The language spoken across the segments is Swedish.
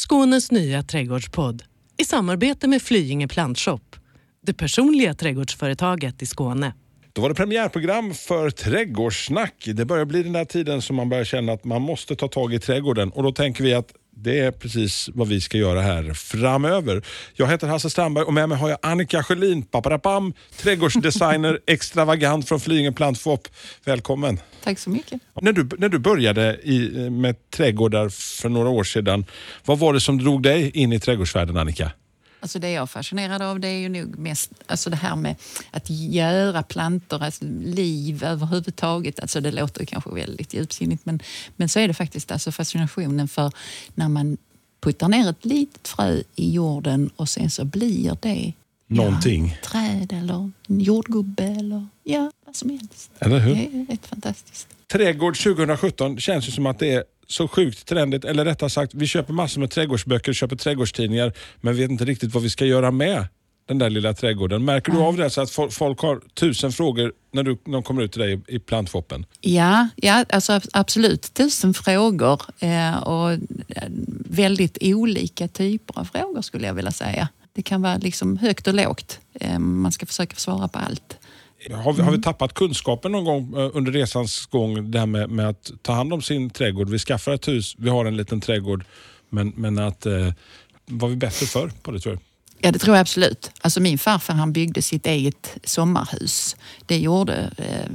Skånes nya trädgårdspodd i samarbete med Flyinge Plantshop. Det personliga trädgårdsföretaget i Skåne. Då var det premiärprogram för Trädgårdssnack. Det börjar bli den där tiden som man börjar känna att man måste ta tag i trädgården och då tänker vi att det är precis vad vi ska göra här framöver. Jag heter Hasse Strandberg och med mig har jag Annika Sjölin, paparapam, trädgårdsdesigner, extravagant från Flyinge Plantshop. Välkommen! Tack så mycket. När du, när du började i, med trädgårdar för några år sedan, vad var det som drog dig in i trädgårdsvärlden Annika? Alltså det jag är fascinerad av det är ju nog mest alltså det här med att göra plantor, alltså liv överhuvudtaget. Alltså det låter kanske väldigt djupsinnigt men, men så är det faktiskt alltså fascinationen för när man puttar ner ett litet frö i jorden och sen så blir det Någonting. Ja, träd eller jordgubbe eller ja, vad som helst. Eller hur? Det är rätt fantastiskt. Trädgård 2017 känns ju som att det är så sjukt trendigt. Eller rättare sagt, vi köper massor med trädgårdsböcker, köper trädgårdstidningar, men vet inte riktigt vad vi ska göra med den där lilla trädgården. Märker du av det så att folk har tusen frågor när, du, när de kommer ut till dig i plantfoppen? Ja, ja alltså absolut tusen frågor eh, och väldigt olika typer av frågor skulle jag vilja säga. Det kan vara liksom högt och lågt. Eh, man ska försöka svara på allt. Har vi, har vi tappat kunskapen någon gång eh, under resans gång, det här med, med, att ta hand om sin trädgård? Vi skaffar ett hus, vi har en liten trädgård, men, men att eh, var vi bättre för på det tror jag? Ja, det tror jag absolut. Alltså min farfar han byggde sitt eget sommarhus. Det gjorde eh,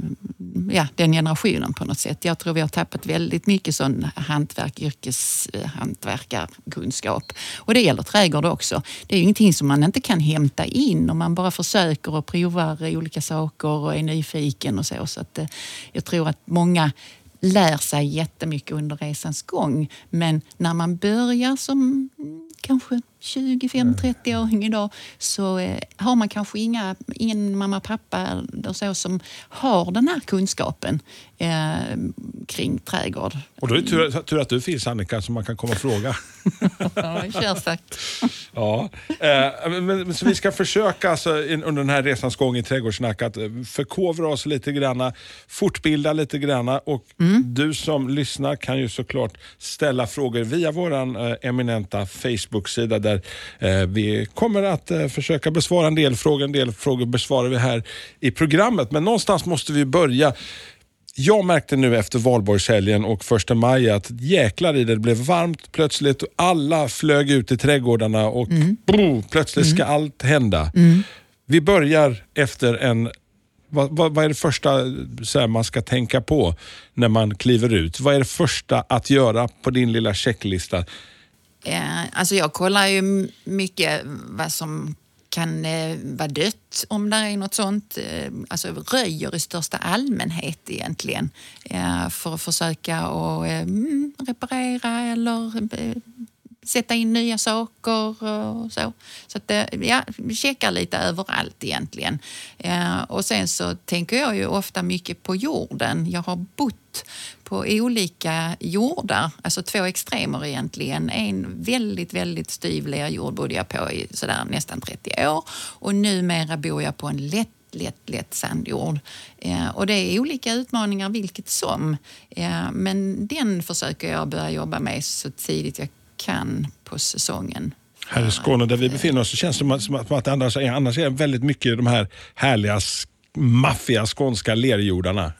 ja, den generationen på något sätt. Jag tror vi har tappat väldigt mycket sån hantverk, yrkeshantverkarkunskap. Eh, och det gäller trädgård också. Det är ju ingenting som man inte kan hämta in om man bara försöker och provar olika saker och är nyfiken och så. Så att, eh, jag tror att många lär sig jättemycket under resans gång. Men när man börjar som mm, kanske 25, 30-åring idag så eh, har man kanske inga, ingen mamma, pappa eller så som har den här kunskapen eh, kring trädgård. Och då är det tur, tur, att du finns Annika så man kan komma och fråga. ja, kör sagt. ja, eh, men, så vi ska försöka alltså, under den här resans gång i Trädgårdssnack att eh, förkovra oss lite grann, fortbilda lite grann och mm. du som lyssnar kan ju såklart ställa frågor via vår eh, eminenta Facebook-sida där eh, vi kommer att eh, försöka besvara en del frågor. En del frågor besvarar vi här i programmet, men någonstans måste vi börja. Jag märkte nu efter valborgshelgen och första maj att jäklar i det, det blev varmt plötsligt. Alla flög ut i trädgårdarna och mm. Boom, plötsligt ska mm. allt hända. Mm. Vi börjar efter en vad, vad, vad, är det första här, man ska tänka på när man kliver ut? Vad är det första att göra på din lilla checklista? Eh, alltså jag kollar ju mycket vad som kan eh, vara dött om det är något sånt. Eh, alltså röjer i största allmänhet egentligen. Eh, för att försöka och, eh, mm, reparera eller eh, sätta in nya saker och så. Så att, eh, ja, vi checkar lite överallt egentligen. Eh, och sen så tänker jag ju ofta mycket på jorden. Jag har bott på olika jordar, alltså två extremer egentligen. En väldigt, väldigt styv lerjord bodde jag på i sådär nästan 30 år och numera bor jag på en lätt lätt, lätt sandjord. Eh, och det är olika utmaningar vilket som. Eh, men den försöker jag börja jobba med så tidigt jag kan på säsongen. Här i Skåne där vi befinner oss så känns det som att, det annars, annars är väldigt mycket de här härliga maffiga skånska lerjordarna.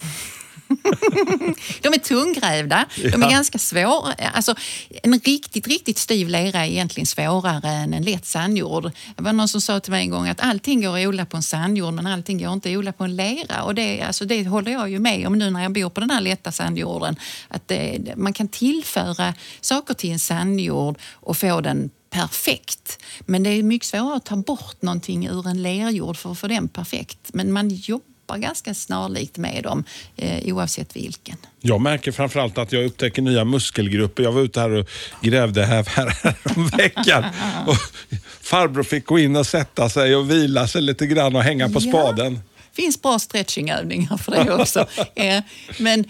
de är tunggrävda. Ja. De är ganska svåra. Alltså, en riktigt, riktigt styv lera är egentligen svårare än en lätt sandjord. Det var någon som sa till mig en gång att allting går att odla på en sandjord men allting går inte att odla på en lera. Och det, alltså, det håller jag ju med om nu när jag bor på den här lätta sandjorden. Att det, man kan tillföra saker till en sandjord och få den perfekt. Men det är mycket svårare att ta bort någonting ur en lerjord för att få den perfekt. Men man jobbar jobbar ganska snarlikt med dem eh, oavsett vilken. Jag märker framförallt att jag upptäcker nya muskelgrupper. Jag var ute här och grävde här, här om veckan. Och farbror fick gå in och sätta sig och vila sig lite grann och hänga på spaden. Det finns bra stretchingövningar för det också. eh, men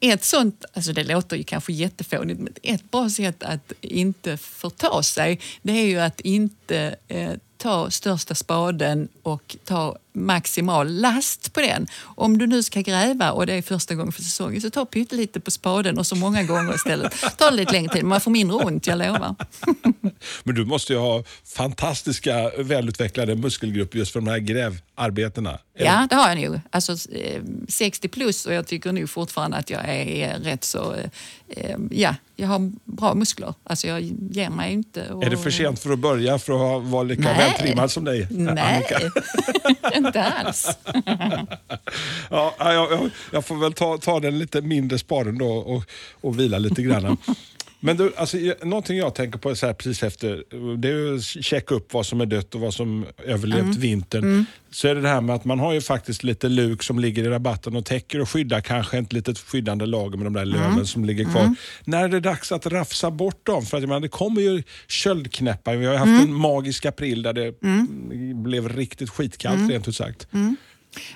ett sånt, alltså det låter ju kanske jättefånigt, men ett bra sätt att inte förta sig det är ju att inte eh, ta största spaden och ta maximal last på den. Om du nu ska gräva och det är första gången för säsongen så ta pyttelite på spaden och så många gånger istället. Ta det lite längre tid, man får mindre ont, jag lovar. Men du måste ju ha fantastiska välutvecklade muskelgrupper just för de här grävarbetena. Ja, det har jag nog. Alltså 60 plus och jag tycker nog fortfarande att jag är rätt så... Eh, ja, jag har bra muskler. Alltså jag ger mig inte. Och... Är det för sent för att börja för att vara lika Nej. vältrimmad som dig? Nej, inte alls. ja, jag, jag, får väl ta, ta den lite mindre spaden då och, och vila lite grann. Men du, alltså, någonting jag tänker på så här precis efter, det är att checka upp vad som är dött och vad som överlevt mm. vintern. Mm. Så är det det här med att man har ju faktiskt lite luk som ligger i rabatten och täcker och skyddar kanske ett litet skyddande lager med de där löven mm. som ligger kvar. Mm. När är det dags att rafsa bort dem? För att menar, det kommer ju köldknäppar. Vi har haft mm. en magisk april där det mm. blev riktigt skitkallt rent ut sagt.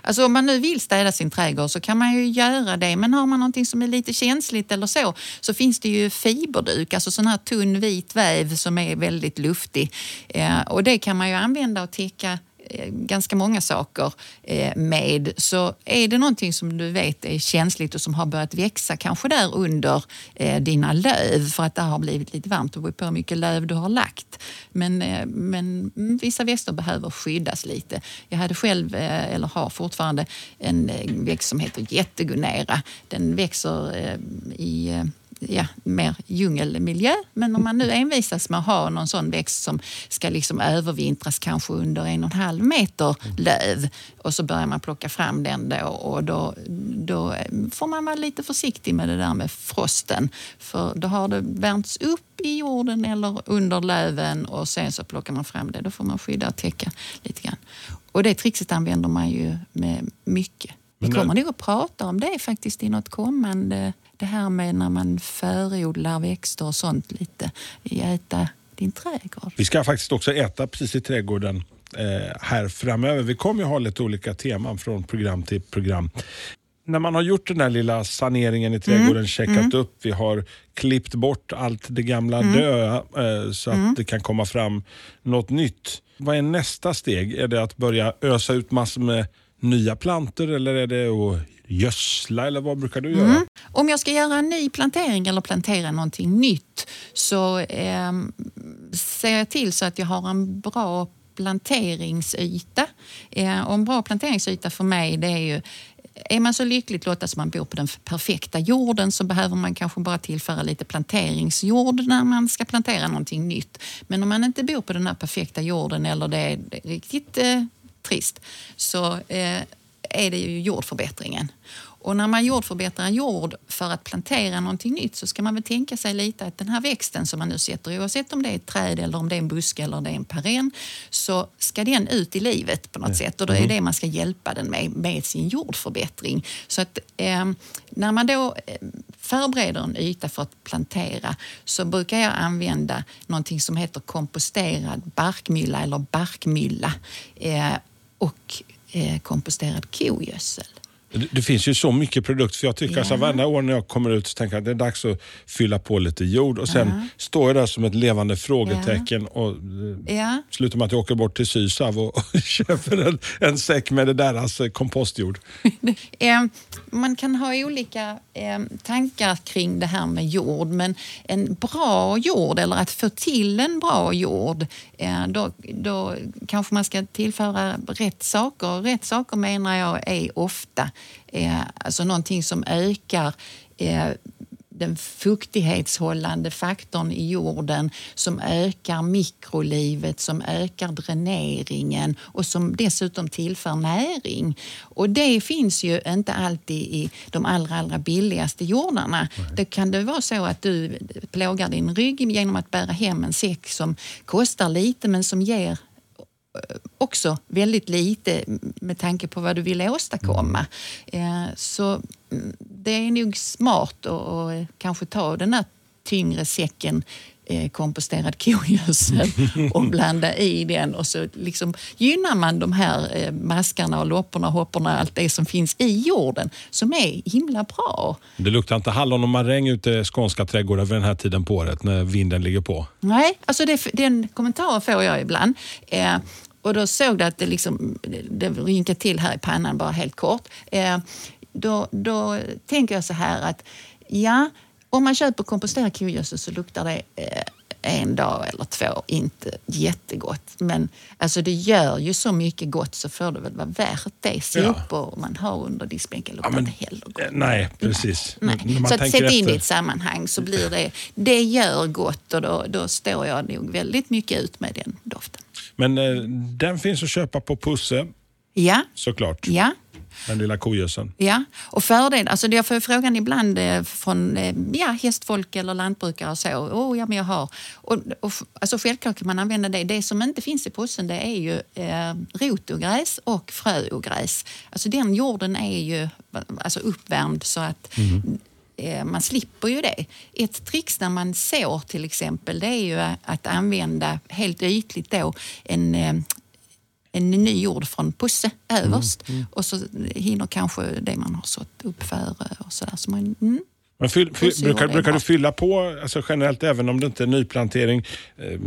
Alltså om man nu vill städa sin trädgård så kan man ju göra det. Men har man någonting som är lite känsligt eller så, så finns det ju fiberduk, alltså sån här tunn vit väv som är väldigt luftig. Eh, och det kan man ju använda och täcka Eh, ganska många saker eh, med. Så är det någonting som du vet är känsligt och som har börjat växa kanske där under eh, dina löv för att det har blivit lite varmt. Det beror på hur mycket löv du har lagt. Men, men vissa växter behöver skyddas lite. Jag hade själv, eller har fortfarande, en växt som heter jättegunera. Den växer i ja, mer djungelmiljö. Men om man nu envisas med att ha någon sån växt som ska liksom övervintras kanske under en och en halv meter löv och så börjar man plocka fram den då och då, då får man vara lite försiktig med det där med frosten. För då har det värmts upp i jorden eller under löven och sen så plockar man fram det. Då får man skydda och täcka lite grann. Och det trixet använder man ju med mycket. Vi kommer nog att prata om det faktiskt i något kommande det här med när man förodlar växter och sånt lite. Äta din trädgård. Vi ska faktiskt också äta precis i trädgården eh, här framöver. Vi kommer ju ha lite olika teman från program till program. När man har gjort den här lilla saneringen i trädgården, mm. checkat mm. upp, vi har klippt bort allt det gamla mm. döda eh, så att mm. det kan komma fram något nytt. Vad är nästa steg? Är det att börja ösa ut massor med nya planter eller är det att gödsla eller vad brukar du göra? Mm. Om jag ska göra en ny plantering eller plantera någonting nytt så eh, ser jag till så att jag har en bra planteringsyta. Eh, och en bra planteringsyta för mig det är ju är man så lyckligt lottad som man bor på den perfekta jorden så behöver man kanske bara tillföra lite planteringsjord när man ska plantera någonting nytt. Men om man inte bor på den här perfekta jorden eller det är riktigt eh, trist så eh, är det ju jordförbättringen. Och när man jordförbättrar jord för att plantera någonting nytt så ska man väl tänka sig lite att den här växten som man nu sätter, oavsett om det är ett träd eller om det är en buske eller det är en perenn, så ska den ut i livet på något mm. sätt och då är det mm. det man ska hjälpa den med, med sin jordförbättring. Så att eh, när man då eh, förbereder en yta för att plantera så brukar jag använda någonting som heter komposterad barkmylla eller barkmylla. Eh, och Eh, komposterad kogödsel. Det, finns ju så mycket produkter, för jag tycker ja. alltså varje år när jag kommer ut så tänker jag att det är dags att fylla på lite jord och sen ja. står jag där som ett levande frågetecken ja. och eh, ja. slutar med att jag åker bort till Sysav och, och köper en, en säck med det deras eh, kompostjord. Man kan ha olika tankar kring det här med jord, men en bra jord eller att få till en bra jord, då, då kanske man ska tillföra rätt saker. Rätt saker menar jag är ofta eh, alltså någonting som ökar eh, den fuktighetshållande faktorn i jorden som ökar mikrolivet, som ökar dräneringen och som dessutom tillför näring. Och det finns ju inte alltid i de allra, allra billigaste jordarna. Nej. Det kan det vara så att du plågar din rygg genom att bära hem en säck som kostar lite men som ger också väldigt lite med tanke på vad du vill åstadkomma. Mm. Eh, så mm, det är nog smart att kanske ta den här tyngre säcken eh, komposterad kogödsel och blanda i den och så liksom gynnar man de här eh, maskarna och lopporna, hopporna, allt det som finns i jorden som är himla bra. Det luktar inte hallon och maräng ute i skånska trädgårdar vid den här tiden på året när vinden ligger på? Nej, alltså det, den kommentaren får jag ibland. Och då såg du att det, liksom, det rynkade till här i pannan bara helt kort. Eh, då, då tänker jag så här att ja, om man köper komposterad kogödsel så luktar det eh, en dag eller två inte jättegott. Men alltså det gör ju så mycket gott så får det väl vara värt det. Sopor man har under diskbänken luktar Ja, inte heller gott. Eh, Nej, precis. Nej. När man Så att sätt in det i ett sammanhang så blir det, det gör gott och då, då står jag nog väldigt mycket ut med den doften. Men eh, den finns att köpa på Pusse, Ja, såklart. ja. Den lilla kogödseln. Ja, och fördel, alltså jag får frågan ibland eh, från eh, ja, hästfolk eller lantbrukare och så. Oh, ja, men jag har. Och, och, alltså självklart kan man använda det. Det som inte finns i påsen det är ju eh, rotogräs och fröogräs. Alltså den jorden är ju alltså uppvärmd så att eh, man slipper ju det. Ett trix när man sår till exempel det är ju att använda helt ytligt då en eh, en ny jord från Pusse överst och så hinner kanske det man har sått upp före och sådär. Så man, mm. Men fyll, fyll, brukar, brukar du fylla på alltså generellt, även om det inte är nyplantering, eh,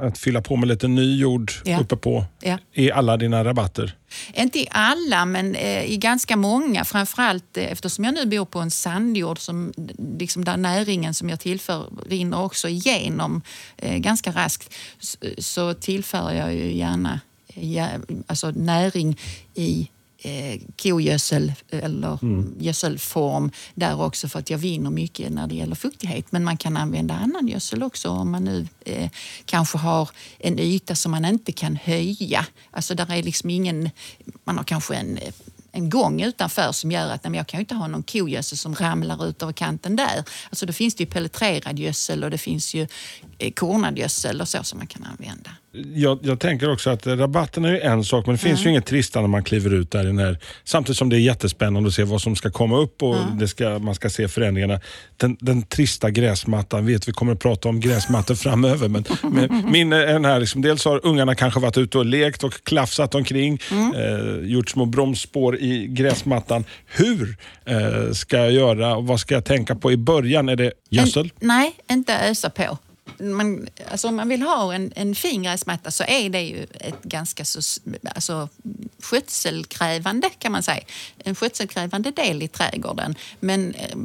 att fylla på med lite ny jord Ja. uppe på Ja. i alla dina rabatter? Inte i alla, men eh, i ganska många. Framförallt eh, eftersom jag nu bor på en sandjord som, liksom där näringen som jag tillför rinner också igenom ganska raskt så, tillför jag ju gärna alltså näring i eh, kogödsel eller gödselform där också för att jag vinner mycket när det gäller fuktighet. Men man kan använda annan gödsel också om man nu eh, kanske har en yta som man inte kan höja. Alltså där är liksom ingen, man har kanske en en gång utanför som gör att nej, men jag kan ju inte ha någon kogödsel som ramlar ut över kanten där. Alltså då finns det ju pelletrerad gödsel och det finns ju eh, kornad gödsel och så som man kan använda. Jag, jag tänker också att rabatten är ju en sak, men det finns ju inget trista när man kliver ut där i den här, samtidigt som det är jättespännande att se vad som ska komma upp och det ska, man ska se förändringarna. Den, den trista gräsmattan, vet vi kommer att prata om gräsmattor framöver, men, men min är den här, liksom, dels har ungarna kanske varit ute och lekt och klafsat omkring, eh, gjort små bromsspår i gräsmattan. Hur eh, ska jag göra och vad ska jag tänka på i början? Är det gödsel? En, nej, inte ösa på. Man, alltså om man vill ha en, en fin gräsmatta så är det ju ett ganska så, alltså, skötselkrävande kan man säga. En skötselkrävande del i trädgården. Men eh,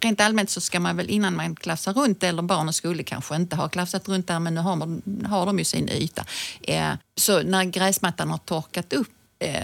rent allmänt så ska man väl innan man klafsar runt, eller barnen skulle kanske inte ha klafsat runt där men nu har, man, har de ju sin yta. Eh, så när gräsmattan har torkat upp eh,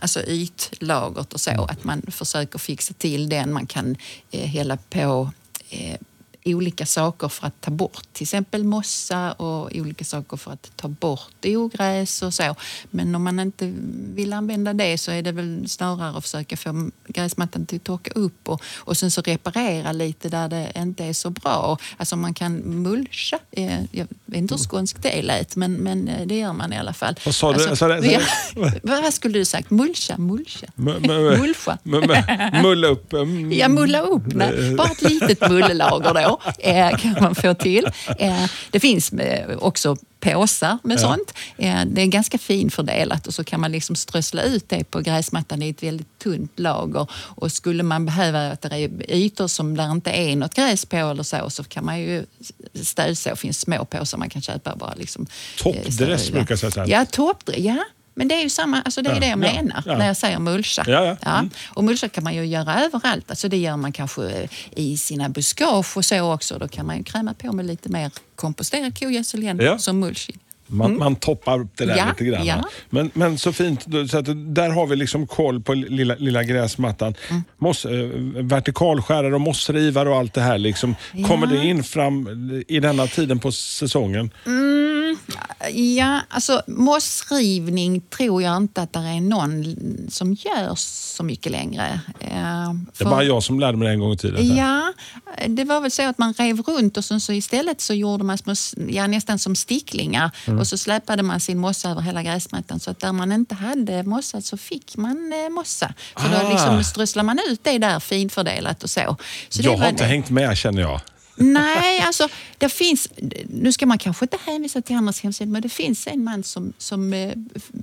alltså ytlagret och så, att man försöker fixa till den. Man kan eh, hälla på eh, olika saker för att ta bort till exempel mossa och olika saker för att ta bort ogräs och så. Men om man inte vill använda det så är det väl snarare att försöka få gräsmattan till att torka upp och, och sen så reparera lite där det inte är så bra. Alltså man kan mulcha. Eh, Jag vet inte hur skånskt det lät men, men eh, det gör man i alla fall. Vad sa du? Alltså, ja, vad skulle du sagt? Mulcha? Mulcha? Mulcha? Mulla upp. mm. Ja, mulla upp. Nej, bara ett litet mullelager då eh, kan man få till. Eh, det finns eh, också påsar med sånt. Eh, det är ganska finfördelat och så kan man liksom strössla ut det på gräsmattan i ett väldigt tunt lager. Och skulle man behöva att det är ytor som där inte är något gräs på eller så, så kan man ju stödsa. Det finns små påsar man kan köpa bara liksom. Toppdress brukar jag säga. Ja, toppdress. Ja. Men det är ju samma, alltså det är Ja, det jag ja, menar ja. när jag säger mulcha. Ja, ja. Mm. Och mulcha kan man ju göra överallt. Alltså det gör man kanske i sina buskage och så också. Då kan man ju kräma på med lite mer komposterad kogödsel igen Ja. som mulching. Man, man toppar upp det där Ja, lite grann. ja. Men, men så fint, så att där har vi liksom koll på lilla, lilla gräsmattan. Mm. Moss, eh, vertikalskärare och mossrivare och allt det här. Liksom. Kommer det in fram i denna tiden på säsongen? Ja, alltså mossrivning tror jag inte att det är någon som gör så mycket längre. Eh, Det för- bara jag som lärde mig det en gång i tiden. Ja, det var väl så att man rev runt och sen så istället så gjorde man små, ja, nästan som sticklingar och så släpade man sin mossa över hela gräsmattan så att där man inte hade mossa så fick man eh, mossa. För Ah. då liksom strösslar man ut det där finfördelat och så. så det Jag var har inte det. hängt med känner jag. Nej, alltså det finns, nu ska man kanske inte hänvisa till andras hemsidor, men det finns en man som, som eh,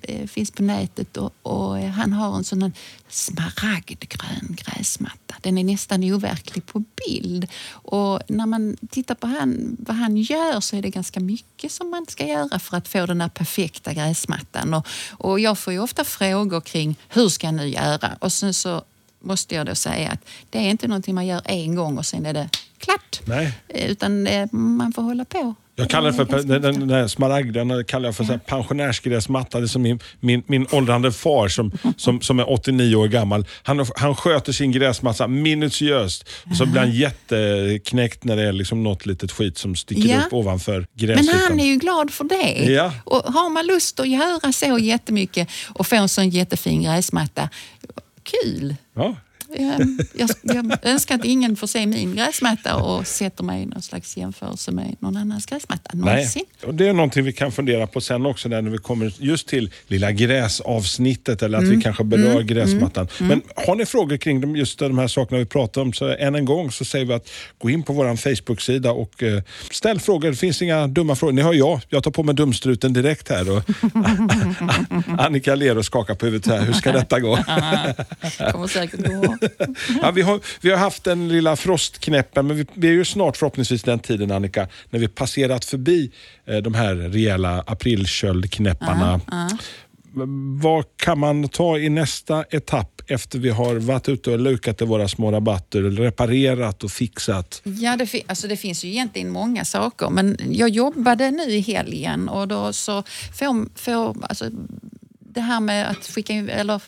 eh finns på nätet och, och, eh, han har en sån smaragdgrön gräsmatta. Den är nästan overklig på bild. Och när man tittar på han, vad han gör så är det ganska mycket som man ska göra för att få den här perfekta gräsmattan. Och, och jag får ju ofta frågor kring hur ska jag nu göra? Och sen så måste jag då säga att det är inte någonting man gör en gång och sen är det klart. Nej. Utan eh, man får hålla på. Jag kallar det för, den, den, den smaragden kallar jag för ja. pensionärsgräsmatta. Det är som min, min, min åldrande far som, som, som är 89 år gammal. Han, han sköter sin gräsmatta minutiöst. Och så blir han jätteknäckt när det är liksom något litet skit som sticker ja. upp ovanför gräsytan. Men han är ju glad för det. Ja. Och har man lust att göra så jättemycket och få en sån jättefin gräsmatta, kul! Ja. Jag, jag, önskar att ingen får se min gräsmatta och sätter mig i någon slags jämförelse med någon annans gräsmatta någonsin. Nej. Och det är någonting vi kan fundera på sen också när vi kommer just till lilla gräsavsnittet eller att mm. vi kanske berör mm. gräsmattan. Mm. Men har ni frågor kring just de här sakerna vi pratar om så än en gång så säger vi att gå in på vår Facebook-sida och eh, ställ frågor. Det finns inga dumma frågor. Ni hör jag, jag tar på mig dumstruten direkt här och Annika ler och skakar på huvudet här. Hur ska detta gå? Kommer säkert gå ja, vi, har, vi har haft den lilla frostknäppen, men vi, vi, är ju snart förhoppningsvis den tiden Annika, när vi passerat förbi eh, de här rejäla aprilköldknäpparna. Uh -huh. Vad kan man ta i nästa etapp efter vi har varit ute och lukat i våra små rabatter, reparerat och fixat? Ja, det, fi alltså det finns ju egentligen många saker, men jag jobbade nu i helgen och då så får, får alltså, det här med att skicka in, eller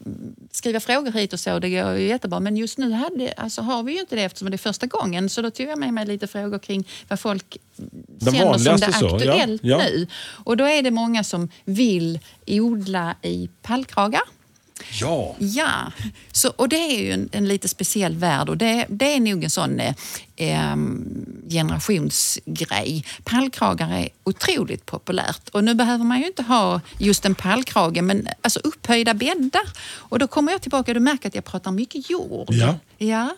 skriva frågor hit och så, det går ju jättebra. Men just nu hade, alltså, har vi ju inte det eftersom det är första gången. Så då tog jag med mig lite frågor kring vad folk Den känner som det är aktuellt ja, ja. nu. Och då är det många som vill odla i pallkragar. Ja! Ja, så, och det är ju en, en lite speciell värld och det, det är nog en sån eh, generationsgrej. Pallkragar är otroligt populärt och nu behöver man ju inte ha just en pallkrage men alltså upphöjda bäddar. Och då kommer jag tillbaka, du märker att jag pratar mycket jord. Ja. ja.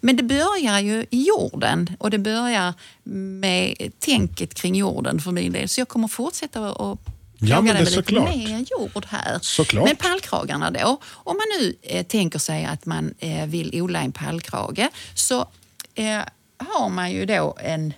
Men det börjar ju i jorden och det börjar med tänket kring jorden för min del. Så jag kommer fortsätta att Ja, men det lite såklart. mer jord här. Såklart. Men pallkragarna då. Om man nu eh, tänker sig att man eh, vill odla en pallkrage så eh, har man ju då en,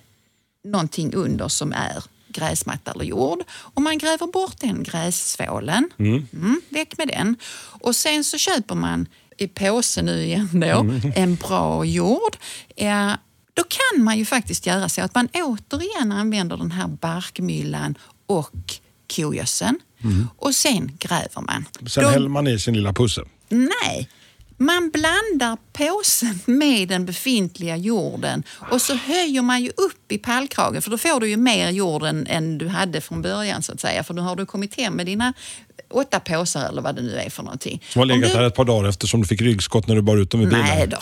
någonting under som är gräsmatta eller jord. Och man gräver bort den grässvålen. Mm. Mm, väck med den. Och sen så köper man i påse nu igen då, mm. en bra jord. Eh, då kan man ju faktiskt göra så att man återigen använder den här barkmyllan och kogödseln mm. och sen gräver man. Sen Då, häller man i sin lilla pusse? Nej, man blandar påsen med den befintliga jorden och så höjer man ju upp i pallkragen för då får du ju mer jord än, än du hade från början så att säga. För nu har du kommit hem med dina åtta påsar eller vad det nu är för någonting. Som har legat du... här ett par dagar eftersom du fick ryggskott när du bar ut dem i bilen? Nej då.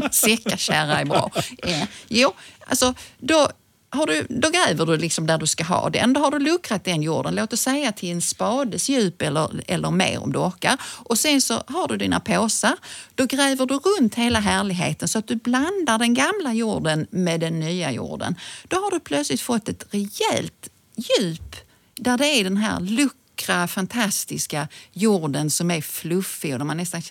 Säckakärra är bra. Eh, jo, alltså då har du, då gräver du liksom där du ska ha den. Då har du luckrat den jorden, låt oss säga till en spades djup eller, eller mer om du orkar. Och sen så har du dina påsar. Då gräver du runt hela härligheten så att du blandar den gamla jorden med den nya jorden. Då har du plötsligt fått ett rejält djup där det är den här luckra, fantastiska jorden som är fluffig och där man nästan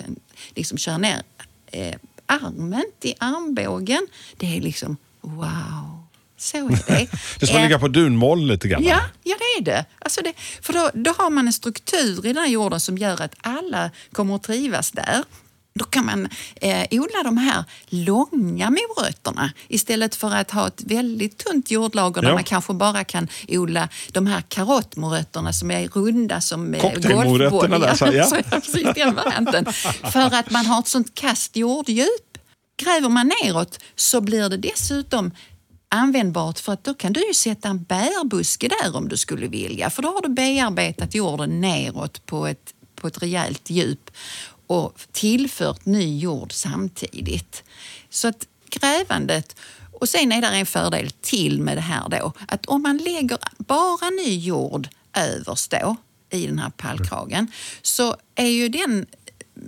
liksom kör ner eh, armen till armbågen. Det är liksom wow. Så är det. det ska ligga på dunmål lite grann. Ja, ja det är det. Alltså det för då, då har man en struktur i den här jorden som gör att alla kommer att trivas där. Då kan man eh, odla de här långa morötterna istället för att ha ett väldigt tunt jordlager ja. där man kanske bara kan odla de här karottmorötterna som är runda som eh, golfbollar. Där, ja. Precis den varianten. För att man har ett sånt kast jorddjup. Gräver man neråt så blir det dessutom användbart för att då kan du ju sätta en bärbuske där om du skulle vilja. För då har du bearbetat jorden neråt på ett, på ett rejält djup och tillfört ny jord samtidigt. Så att grävandet och sen är det en fördel till med det här då, att om man lägger bara ny jord överst då i den här pallkragen så är ju den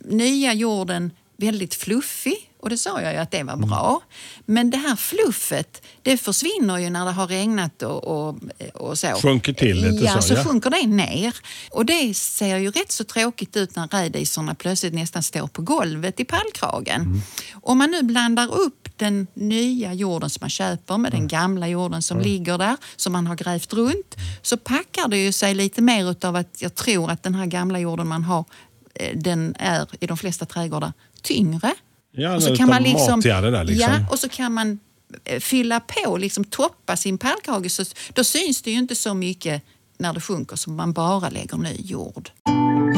nya jorden väldigt fluffig och det sa jag ju att det var bra. Men det här fluffet, det försvinner ju när det har regnat och, och, och så. Sjunker till lite ja, så, så ja. sjunker det ner. Och det ser ju rätt så tråkigt ut när rädisorna plötsligt nästan står på golvet i pallkragen. Mm. Om man nu blandar upp den nya jorden som man köper med den gamla jorden som ligger där, som man har grävt runt, så packar det ju sig lite mer utav att jag tror att den här gamla jorden man har, eh, den är i de flesta trädgårdar tyngre. Ja, Och så kan man liksom, där liksom. Ja, och så kan man eh, fylla på, liksom toppa sin pallkrage. Så då syns det ju inte så mycket när det sjunker som man bara lägger ny jord.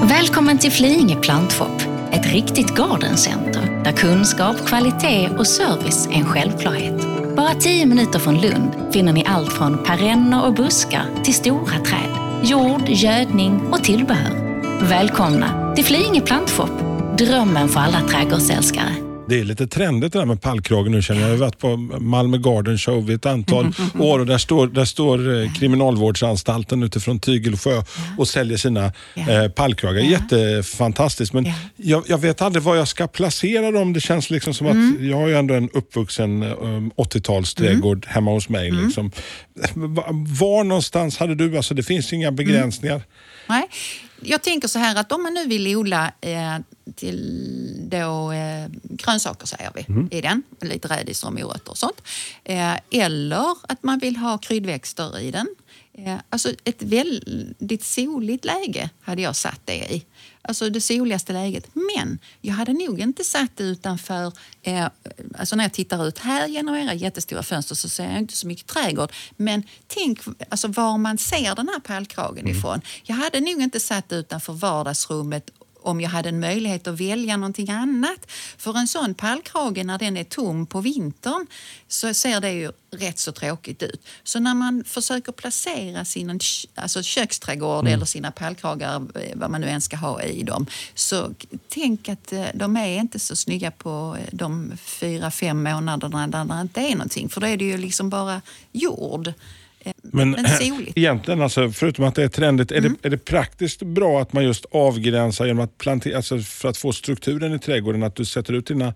Välkommen till Flyinge plantshop, ett riktigt gardencenter där kunskap, kvalitet och service är en självklarhet. Bara tio minuter från Lund finner ni allt från perenner och buskar till stora träd, jord, gödning och tillbehör. Välkomna till Flyinge plantshop, drömmen för alla trädgårdsälskare. Det är lite trendigt det där med pallkragen nu känner jag. Jag har varit på Malmö Garden Show vid ett antal år och där står, där står eh, Kriminalvårdsanstalten utifrån Tygelsjö och säljer sina Ja. eh, pallkragar. Jättefantastiskt men Ja. jag, jag vet aldrig var jag ska placera dem. Det känns liksom som Mm. att jag har ju ändå en uppvuxen um, 80-talsträdgård hemma hos mig. Mm. Liksom. Va- Var någonstans hade du, alltså det finns inga begränsningar. Nej. Jag tänker så här att om man nu vill odla eh, till då, eh, grönsaker säger vi i den, lite rädisor och morötter och sånt. Eh, eller att man vill ha kryddväxter i den. Eh, alltså ett väldigt soligt läge hade jag satt det i. Alltså det soligaste läget. Men jag hade nog inte satt det utanför... Eh, alltså när jag tittar ut här genom era jättestora fönster så ser jag inte så mycket trädgård. Men tänk alltså, var man ser den här pallkragen ifrån. Jag hade nog inte satt det utanför vardagsrummet om jag hade en möjlighet att välja någonting annat. För en sån pallkrage när den är tom på vintern så ser det ju rätt så tråkigt ut. Så när man försöker placera sin alltså köksträdgård eller sina pallkragar, eh, vad man nu än ska ha i dem, så tänk att eh, de är inte så snygga på eh, de fyra, fem månaderna där det inte är någonting. För då är det ju liksom bara jord. Eh, Men, Men egentligen, alltså, förutom att det är trendigt, är, Mm. det, är det praktiskt bra att man just avgränsar genom att plantera, alltså för att få strukturen i trädgården, att du sätter ut dina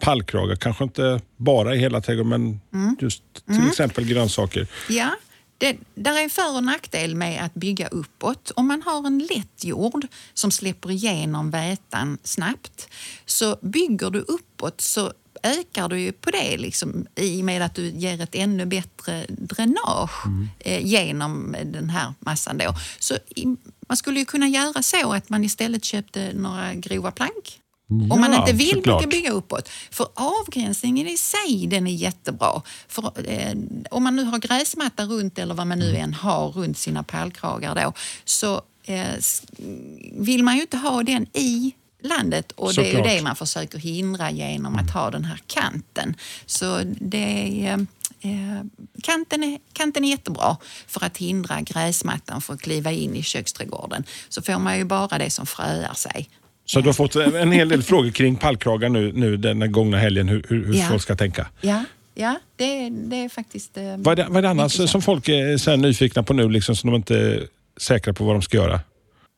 pallkragar, kanske inte bara i hela trädgården, men Mm. just till exempel grönsaker. Ja, det, där är en för och nackdel med att bygga uppåt. Om man har en lätt jord som släpper igenom vätan snabbt så bygger du uppåt så ökar du ju på det liksom, i och med att du ger ett ännu bättre dränage eh, genom den här massan. Då. Så i, man skulle ju kunna göra så att man istället köpte några grova plank om man Ja, inte vill såklart. bygga, uppåt. För avgränsningen i sig den är jättebra. För, eh, om man nu har gräsmatta runt eller vad man Mm. nu än har runt sina pallkragar då, så eh, vill man ju inte ha den i landet och det är ju Såklart. det man försöker hindra genom att ha den här kanten. Så det är, eh, kanten, är, kanten är jättebra för att hindra gräsmattan från att kliva in i köksträdgården. Så får man ju bara det som fröar sig. Så du har fått en hel del frågor kring pallkragar nu, nu den gångna helgen, hur, hur, Ja. folk ska tänka. Ja, ja det, det är faktiskt... Eh, Vad är det, vad är det annars som folk är så nyfikna på nu, liksom, som de inte är säkra på vad de ska göra?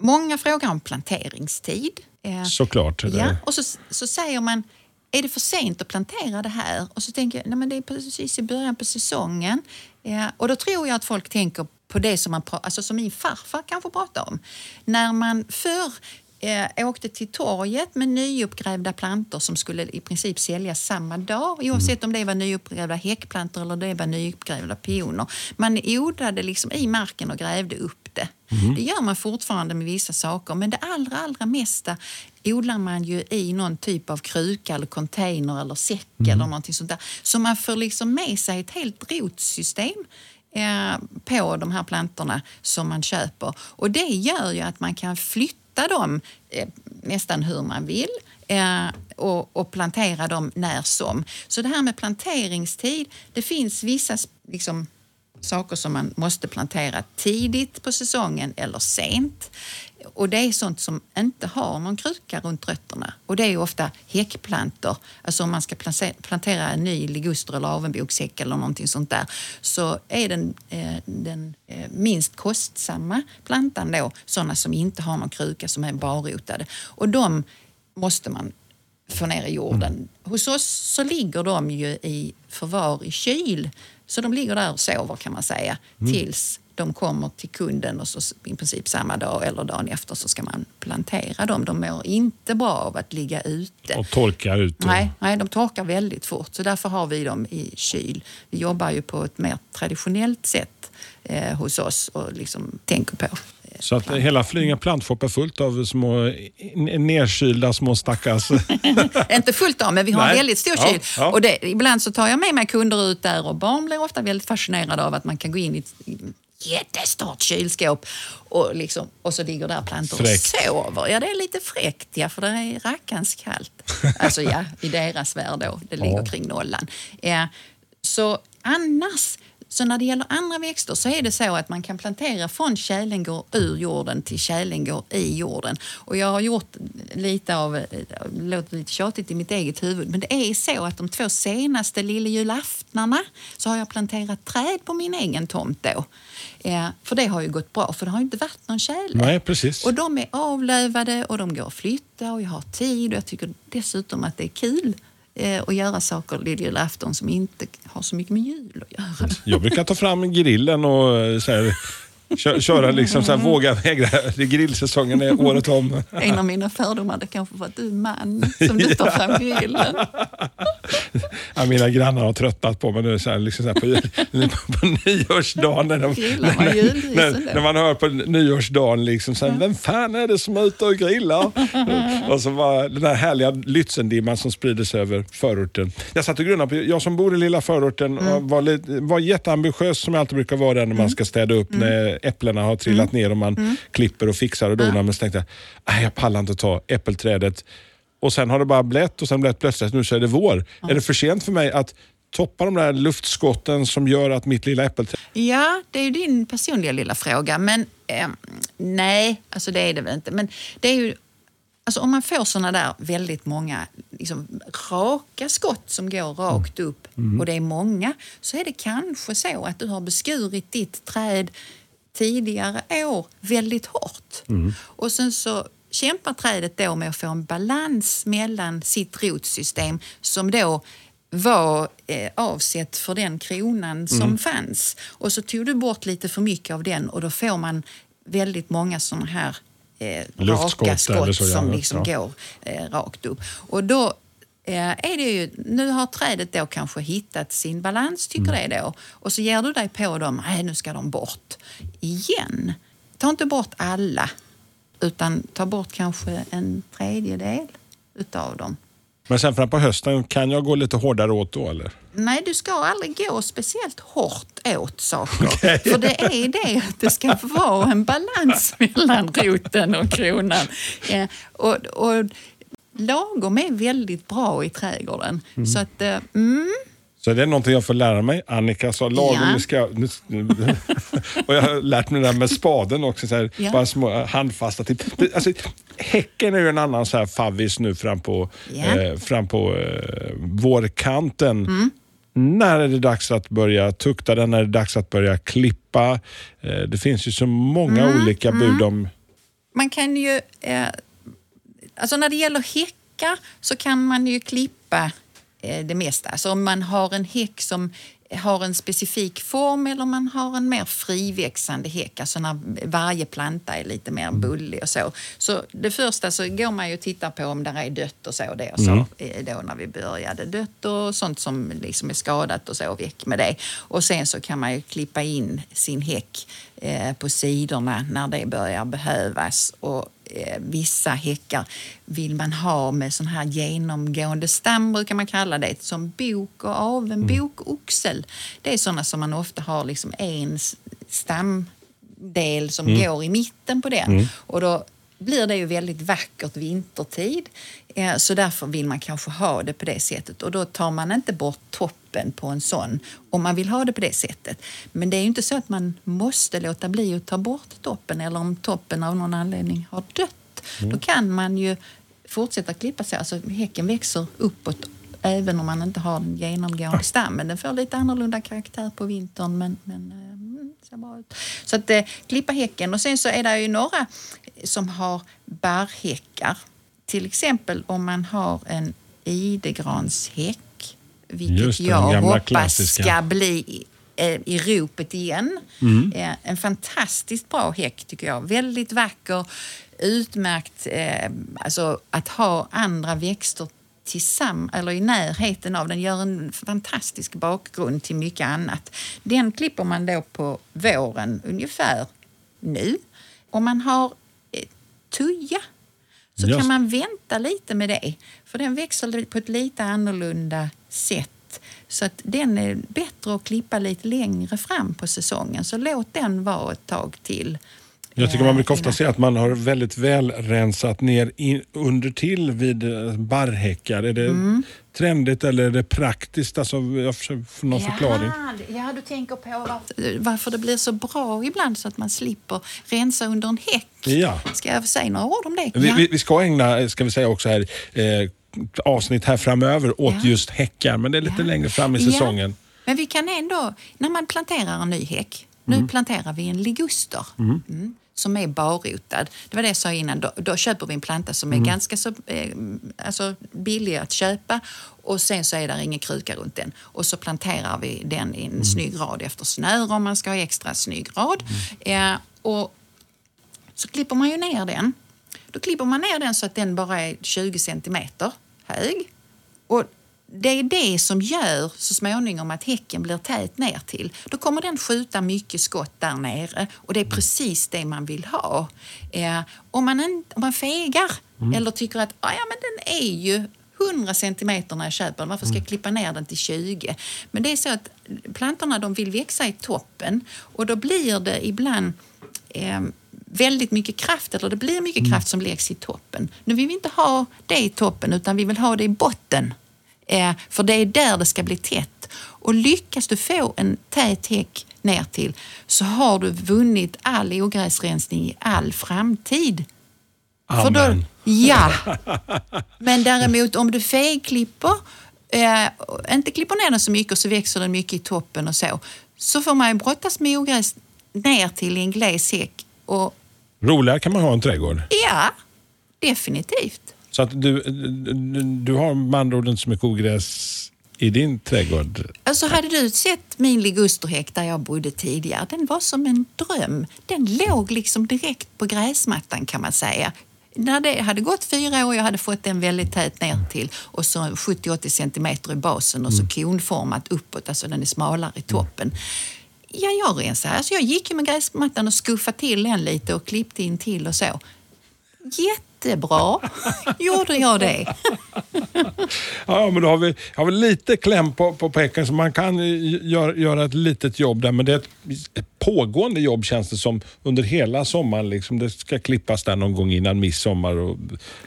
Många frågar om planteringstid. Eh, Såklart. Ja, och så, så säger man, är det för sent att plantera det här? Och så tänker jag, nej men det är precis i början på säsongen. Eh, och då tror jag att folk tänker på det som, man, alltså som min farfar kanske pratade om. När man förr eh, åkte till torget med nyuppgrävda plantor som skulle i princip säljas samma dag oavsett om det var nyuppgrävda häckplantor eller det var nyuppgrävda pioner. Man odlade liksom i marken och grävde upp det. Det gör man fortfarande med vissa saker men det allra, allra mesta odlar man ju i någon typ av kruka eller container eller säck eller någonting sånt där. Så man får liksom med sig ett helt rotsystem eh, på de här plantorna som man köper. Och det gör ju att man kan flytta dem eh, nästan hur man vill eh, och, och plantera dem när som. Så det här med planteringstid, det finns vissa liksom, saker som man måste plantera tidigt på säsongen eller sent. Och det är sånt som inte har någon kruka runt rötterna. Och det är ofta häckplantor. Alltså om man ska plantera- en ny liguster eller avenbokshäck eller någonting sånt där så är den, eh, den eh, minst kostsamma plantan då sådana som inte har någon kruka som är barrotade. Och de måste man få ner i jorden. Hos oss så ligger de ju i förvar i kyl. Så de ligger där och sover kan man säga tills de kommer till kunden och så i princip samma dag eller dagen efter så ska man plantera dem. De mår inte bra av att ligga ute. Och torkar ut. och- Nej, nej, de torkar väldigt fort. Så därför har vi dem i kyl. Vi jobbar ju på ett mer traditionellt sätt eh, hos oss och liksom tänker på. Så att hela Flyinge plantshop är fullt av små n- nerkylda små stackars... Inte fullt av, men vi har Nej. en väldigt stor kyl. ja. Och det, ibland så tar jag med mig kunder ut där och barn blir ofta väldigt fascinerade av att man kan gå in i jättestort kylskåp och, liksom, och så ligger där plantor Fräckt. och sover. Ja, det är lite fräckt, ja, för det är rackans kallt. Alltså ja, i deras värld då. Det ligger Ja. kring nollan. Ja, så annars, så när det gäller andra växter så är det så att man kan plantera från kälengård ur jorden till kälengård i jorden. Och jag har gjort lite av, eh, låter lite tjatigt i mitt eget huvud, men det är så att de två senaste lillejulaftnarna så har jag planterat träd på min egen tomt då. Eh, för det har ju gått bra, för det har inte varit någon tjäle. Nej, precis. Och de är avlövade och de går att flytta och jag har tid och jag tycker dessutom att det är kul eh, göra saker lilljulafton som inte har så mycket med jul att göra. Jag brukar ta fram grillen och eh, så här, kö- köra liksom så här, våga vägra. Grillsäsongen är året om. En av mina fördomar det kanske var att du är man som du tar fram grillen. Ja, mina grannar har tröttnat på mig nu så här, liksom så här, på, på nyårsdagen. När, de, när, när, då? när man hör på nyårsdagen, liksom, så här, vem fan är det som är ute och grillar? och så var den där härliga Lützendimman som sprider sig över förorten. Jag satt och grunnade på, jag som bor i lilla förorten Mm. var, lite, var jätteambitiös som jag alltid brukar vara när man ska städa upp Mm. när äpplena har trillat ner och man klipper och fixar och donar. Men så tänkte jag, "Nej, jag pallar inte ta äppelträdet och sen har det bara blött och sen blött plötsligt. Nu så är det vår. Är det för sent för mig att toppa de där luftskotten som gör att mitt lilla äppelträd... Ja, det är ju din personliga lilla fråga. Men eh, nej, alltså det är det väl inte. Men det är ju, alltså om man får såna där väldigt många liksom, raka skott som går rakt upp och det är många så är det kanske så att du har beskurit ditt träd tidigare år väldigt hårt. Och sen så kämpar trädet då med att få en balans mellan sitt rotsystem som då var eh, avsett för den kronan som fanns. Och så tog du bort lite för mycket av den och då får man väldigt många såna här eh, raka skott så, ja. som liksom Ja. går eh, rakt upp. Och då är det ju, nu har trädet då kanske hittat sin balans, tycker Mm. det då. Och så ger du dig på dem, nej nu ska de bort. Igen. Ta inte bort alla, utan ta bort kanske en tredjedel utav dem. Men sen fram på hösten, kan jag gå lite hårdare åt då eller? Nej, du ska aldrig gå speciellt hårt åt saker. För det är det att det ska vara en balans mellan roten och kronan. Ja, och, och lagom är väldigt bra i trädgården. Så att, eh, mm, Så det är någonting jag får lära mig. Annika sa lagom, Ja. ska. Nu, och jag har lärt mig det där med spaden också. Så här, Ja. Bara små handfasta tips. Alltså, häcken är ju en annan så här favvis nu fram på, Ja. eh, fram på eh, vårkanten. Mm. När är det dags att börja tukta den? När är det dags att börja klippa? Eh, det finns ju så många Mm, olika bud om... man kan ju... Alltså när det gäller häckar så kan man ju klippa eh, det mesta. Så om man har en häck som har en specifik form eller man har en mer friväxande häck, alltså när varje planta är lite mer bullig och så. Så det första så går man ju och tittar på om det är dött och så. Det och så eh, då när vi började. Dött och sånt som liksom är skadat och så, väck med det. Och sen så kan man ju klippa in sin häck på sidorna när det börjar behövas. Och eh, vissa häckar vill man ha med sån här genomgående stam, brukar man kalla det, som bok och aven, bok och oxel. Det är såna som man ofta har liksom en stamdel som går i mitten på den. Och då blir det ju väldigt vackert vintertid. Eh, Så därför vill man kanske ha det på det sättet. Och då tar man inte bort toppen på en sån om man vill ha det på det sättet. Men det är ju inte så att man måste låta bli att ta bort toppen eller om toppen av någon anledning har dött. Då kan man ju fortsätta klippa sig. Alltså häcken växer uppåt även om man inte har den genomgående stammen. Den får lite annorlunda karaktär på vintern men, men eh, mm. Så att eh, klippa häcken och sen så är det ju några som har barrhäckar till exempel om man har en idegranshäck, vilket Just jag hoppas klassiska. ska bli eh, i ropet igen. Mm. Eh, En fantastiskt bra häck tycker jag. Väldigt vacker, utmärkt eh, alltså att ha andra växter tillsammans, eller i närheten av den, gör en fantastisk bakgrund till mycket annat. Den klipper man då på våren ungefär nu. Om man har tuja så Just. kan man vänta lite med det. För den växer på ett lite annorlunda sätt. Så att den är bättre att klippa lite längre fram på säsongen. Så låt den vara ett tag till. Jag tycker man brukar Eh, ofta innan- se att man har väldigt väl rensat ner in, under till vid barrhäckar. Är det Mm. Trendigt eller är det praktiskt? Alltså, jag försöker få någon förklaring. Jaha, Ja, du tänker på varför, varför det blir så bra ibland så att man slipper rensa under en häck. Ja. Ska jag säga några ord om det? Vi, Ja. vi, vi ska ägna, ska vi säga också här, eh, avsnitt här framöver åt Ja. just häckar, men det är lite Ja. längre fram i Ja, säsongen. Men vi kan ändå, när man planterar en ny häck, nu planterar vi en liguster. Mm, som är barrotad. Det var det jag sa innan. Då, då köper vi en planta som är ganska så, eh, alltså billig att köpa och sen så är där ingen kruka runt den. Och så planterar vi den i en snygg rad efter snöre om man ska ha extra snygg rad. Eh, och så klipper man ju ner den. Då klipper man ner den så att den bara är 20 centimeter hög. Och det är det som gör så småningom att häcken blir tät ner till. Då kommer den skjuta mycket skott där nere och det är precis det man vill ha. Eh, om, man en, om man fegar eller tycker att ah, ja, men den är ju 100 centimeter när jag köper den, varför ska jag klippa ner den till 20? Men det är så att plantorna de vill växa i toppen och då blir det ibland eh, väldigt mycket kraft, eller det blir mycket kraft som läggs i toppen. Nu vill vi inte ha det i toppen utan vi vill ha det i botten. Eh, för det är där det ska bli tätt. Och lyckas du få en tät häck ner till så har du vunnit all ogräsrensning i all framtid. För då, Amen. ja. Men däremot om du fegklipper, eh, inte klipper ner den så mycket och så växer den mycket i toppen och så, så får man ju brottas med ogräs ner till i en gles häck. Roligare kan man ha en trädgård. ja, definitivt. Så att du, du, du har med andra ord inte så mycket ogräs i din trädgård. Alltså hade du sett min ligusterhäck där jag bodde tidigare, den var som en dröm. Den låg liksom direkt på gräsmattan kan man säga. När det hade gått fyra år, jag hade fått den väldigt tät ner till och så 70-80 centimeter i basen och så konformat uppåt, alltså den är smalare i toppen. Ja, jag rensade. Alltså jag gick med gräsmattan och skuffade till den lite och klippte in till och så. Jättebra gjorde jag det. Ja, men då har vi, har vi lite kläm på, på häcken så man kan ju göra, göra ett litet jobb där. Men det är ett, ett pågående jobb känns det som under hela sommaren. Liksom. Det ska klippas där någon gång innan midsommar och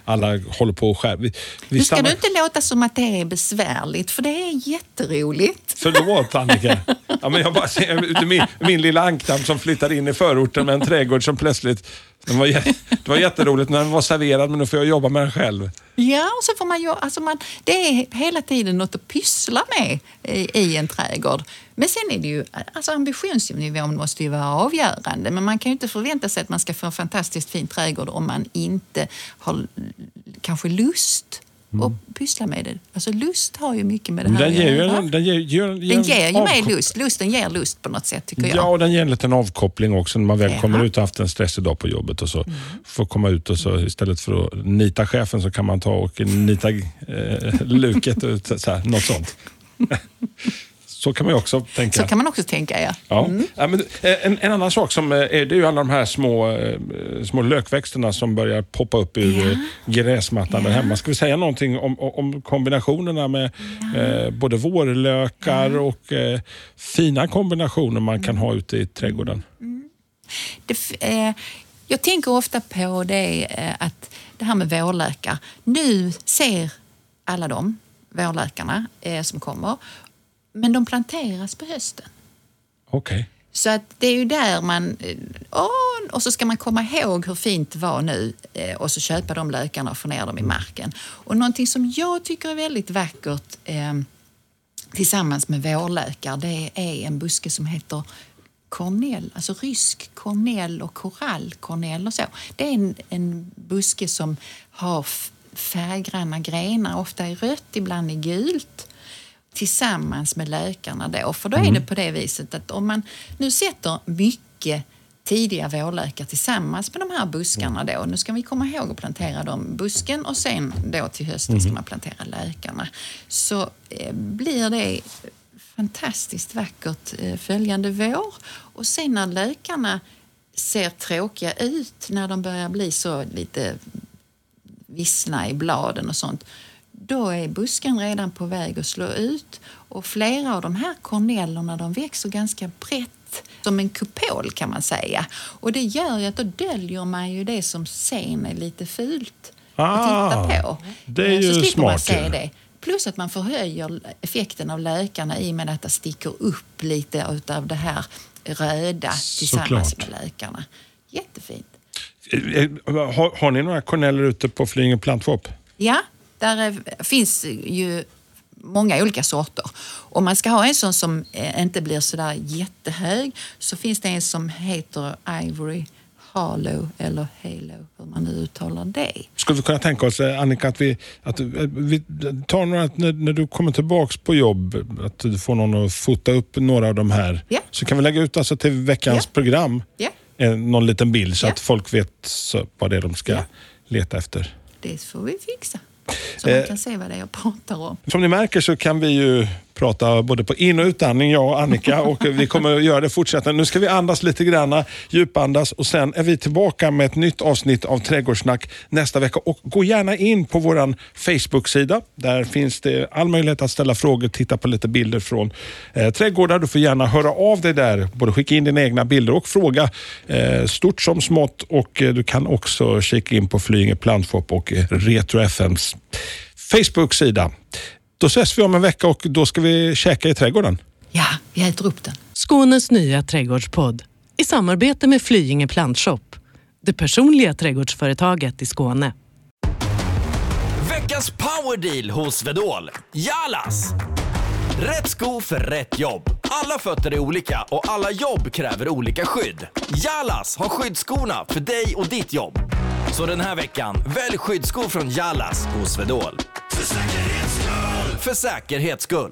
alla håller på och skär. Vi, vi Nu ska stannar- du inte låta som att det är besvärligt, för det är jätteroligt. Förlåt Annika. Ja, men jag bara ser min, min lilla ankdamm som flyttade in i förorten med en trädgård som plötsligt... Det var, det var jätteroligt när den var serverad men nu får jag jobba med den själv. Ja, och så får man ju, alltså man, det är hela tiden något att pyssla med i, i en trädgård. Men sen är det ju, alltså ambitionsnivån måste ju vara avgörande. Men man kan ju inte förvänta sig att man ska få en fantastiskt fin trädgård om man inte har kanske lust att pyssla med det. Alltså lust har ju mycket med det här Den ger ju göra. en, den ger, ger, Den ger ju mig lust. Lusten ger lust på något sätt tycker jag. Ja, och den ger en liten avkoppling också när man väl Ja. kommer ut och haft en stressig dag på jobbet och så får komma ut och så istället för att nita chefen så kan man ta och nita eh, luket ut, så här, något sånt. så kan man ju också tänka. Så kan man också tänka, ja. Ja. Ja, men, eh, en, en annan sak som eh, är, det är ju alla de här små, eh, små lökväxterna som börjar poppa upp ur Ja. gräsmattan där hemma. Ska vi säga någonting om, om kombinationerna med eh, både vårlökar och eh, fina kombinationer man kan ha ute i trädgården? Det, f- eh, jag tänker ofta på det att det här med vårlökar. Nu ser alla de vårlökarna eh, som kommer, men de planteras på hösten. Okej. Så att det är ju där man... eh, åh, och så ska man komma ihåg hur fint det var nu eh, och så köpa de lökarna och få ner dem i marken. Och någonting som jag tycker är väldigt vackert eh, tillsammans med vårlökar det är en buske som heter kornell, alltså rysk kornell och korallkornell och så. Det är en, en buske som har färggranna grenar, ofta i rött, ibland i gult tillsammans med lökarna då. För då är det på det viset att om man nu sätter mycket tidiga vårlökar tillsammans med de här buskarna då. Nu ska vi komma ihåg att plantera dem busken och sen då till hösten ska man plantera lökarna. Så eh, blir det fantastiskt vackert eh, följande vår. Och sen när lökarna ser tråkiga ut, när de börjar bli så lite vissna i bladen och sånt, då är busken redan på väg att slå ut. Och flera av de här kornellerna de växer ganska brett, som en kupol kan man säga. Och det gör ju att då döljer man ju det som sen är lite fult Ah, att titta på. det är Eh, ju Så slipper man smart se ju. det. Plus att man förhöjer effekten av lökarna i och med att det sticker upp lite av det här röda tillsammans Såklart. med lökarna. Jättefint. Eh, eh, Har, har ni några korneller ute på Flyinge plantvåp? Ja, där är, finns ju många olika sorter. Om man ska ha en sån som eh, inte blir sådär jättehög så finns det en som heter Ivory Harlow eller Halo, hur man nu uttalar det. Skulle vi kunna tänka oss, eh, Annika, att vi, att eh, vi tar några, när, när du kommer tillbaks på jobb, att du får någon att fota upp några av de här. Ja. Så kan vi lägga ut alltså till veckans Ja. program eh, någon liten bild så att folk vet så, vad det är de ska leta efter. det får vi fixa. Eh, så man kan se vad det är jag pratar om. Som ni märker så kan vi ju prata både på in och utandning, jag och Annika. Och vi kommer att göra det fortsätta. Nu ska vi andas lite grann, djupandas och sen är vi tillbaka med ett nytt avsnitt av Trädgårdssnack nästa vecka. Och gå gärna in på vår Facebook-sida. Där finns det all möjlighet att ställa frågor, titta på lite bilder från eh, trädgårdar. Du får gärna höra av dig där. Både skicka in dina egna bilder och fråga eh, stort som smått. Och eh, Du kan också kika in på Flyinge Plantshop och Retro FMs Facebook-sida. Då ses vi om en vecka och då ska vi käka i trädgården. Ja, vi äter upp den. Skånes nya trädgårdspodd i samarbete med Flyinge Plantshop. Det personliga trädgårdsföretaget i Skåne. Veckans powerdeal hos Swedol. Jalas! Rätt sko för rätt jobb. Alla fötter är olika och alla jobb kräver olika skydd. Jalas har skyddsskorna för dig och ditt jobb. Så den här veckan, välj skyddsskor från Jalas hos Swedol. För säkerhets skull! För säkerhets skull.